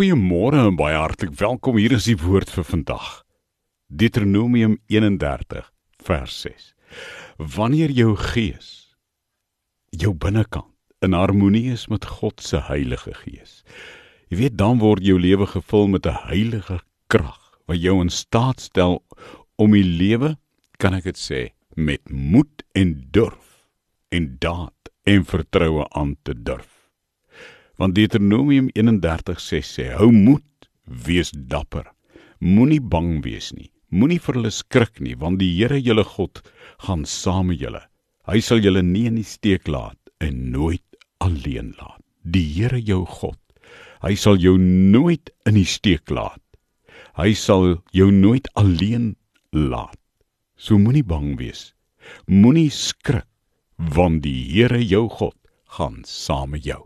Goeiemôre en baie hartlik welkom. Hier is die woord vir vandag. Deuteronomium 31 vers 6. Wanneer jou gees jou binnekant in harmonie is met God se Heilige Gees. Jy weet dan word jou lewe gevul met 'n heilige krag wat jou in staat stel om die lewe, kan ek dit sê, met moed en durf en daad en vertroue aan te durf. Want Deuteronomium 31:6 sê: Hou moed, wees dapper. Moenie bang wees nie. Moenie vir hulle skrik nie, want die Here julle God gaan saam met julle. Hy sal julle nie in die steek laat en nooit alleen laat. Die Here jou God, hy sal jou nooit in die steek laat. Hy sal jou nooit alleen laat. So moenie bang wees. Moenie skrik, want die Here jou God gaan saam met jou.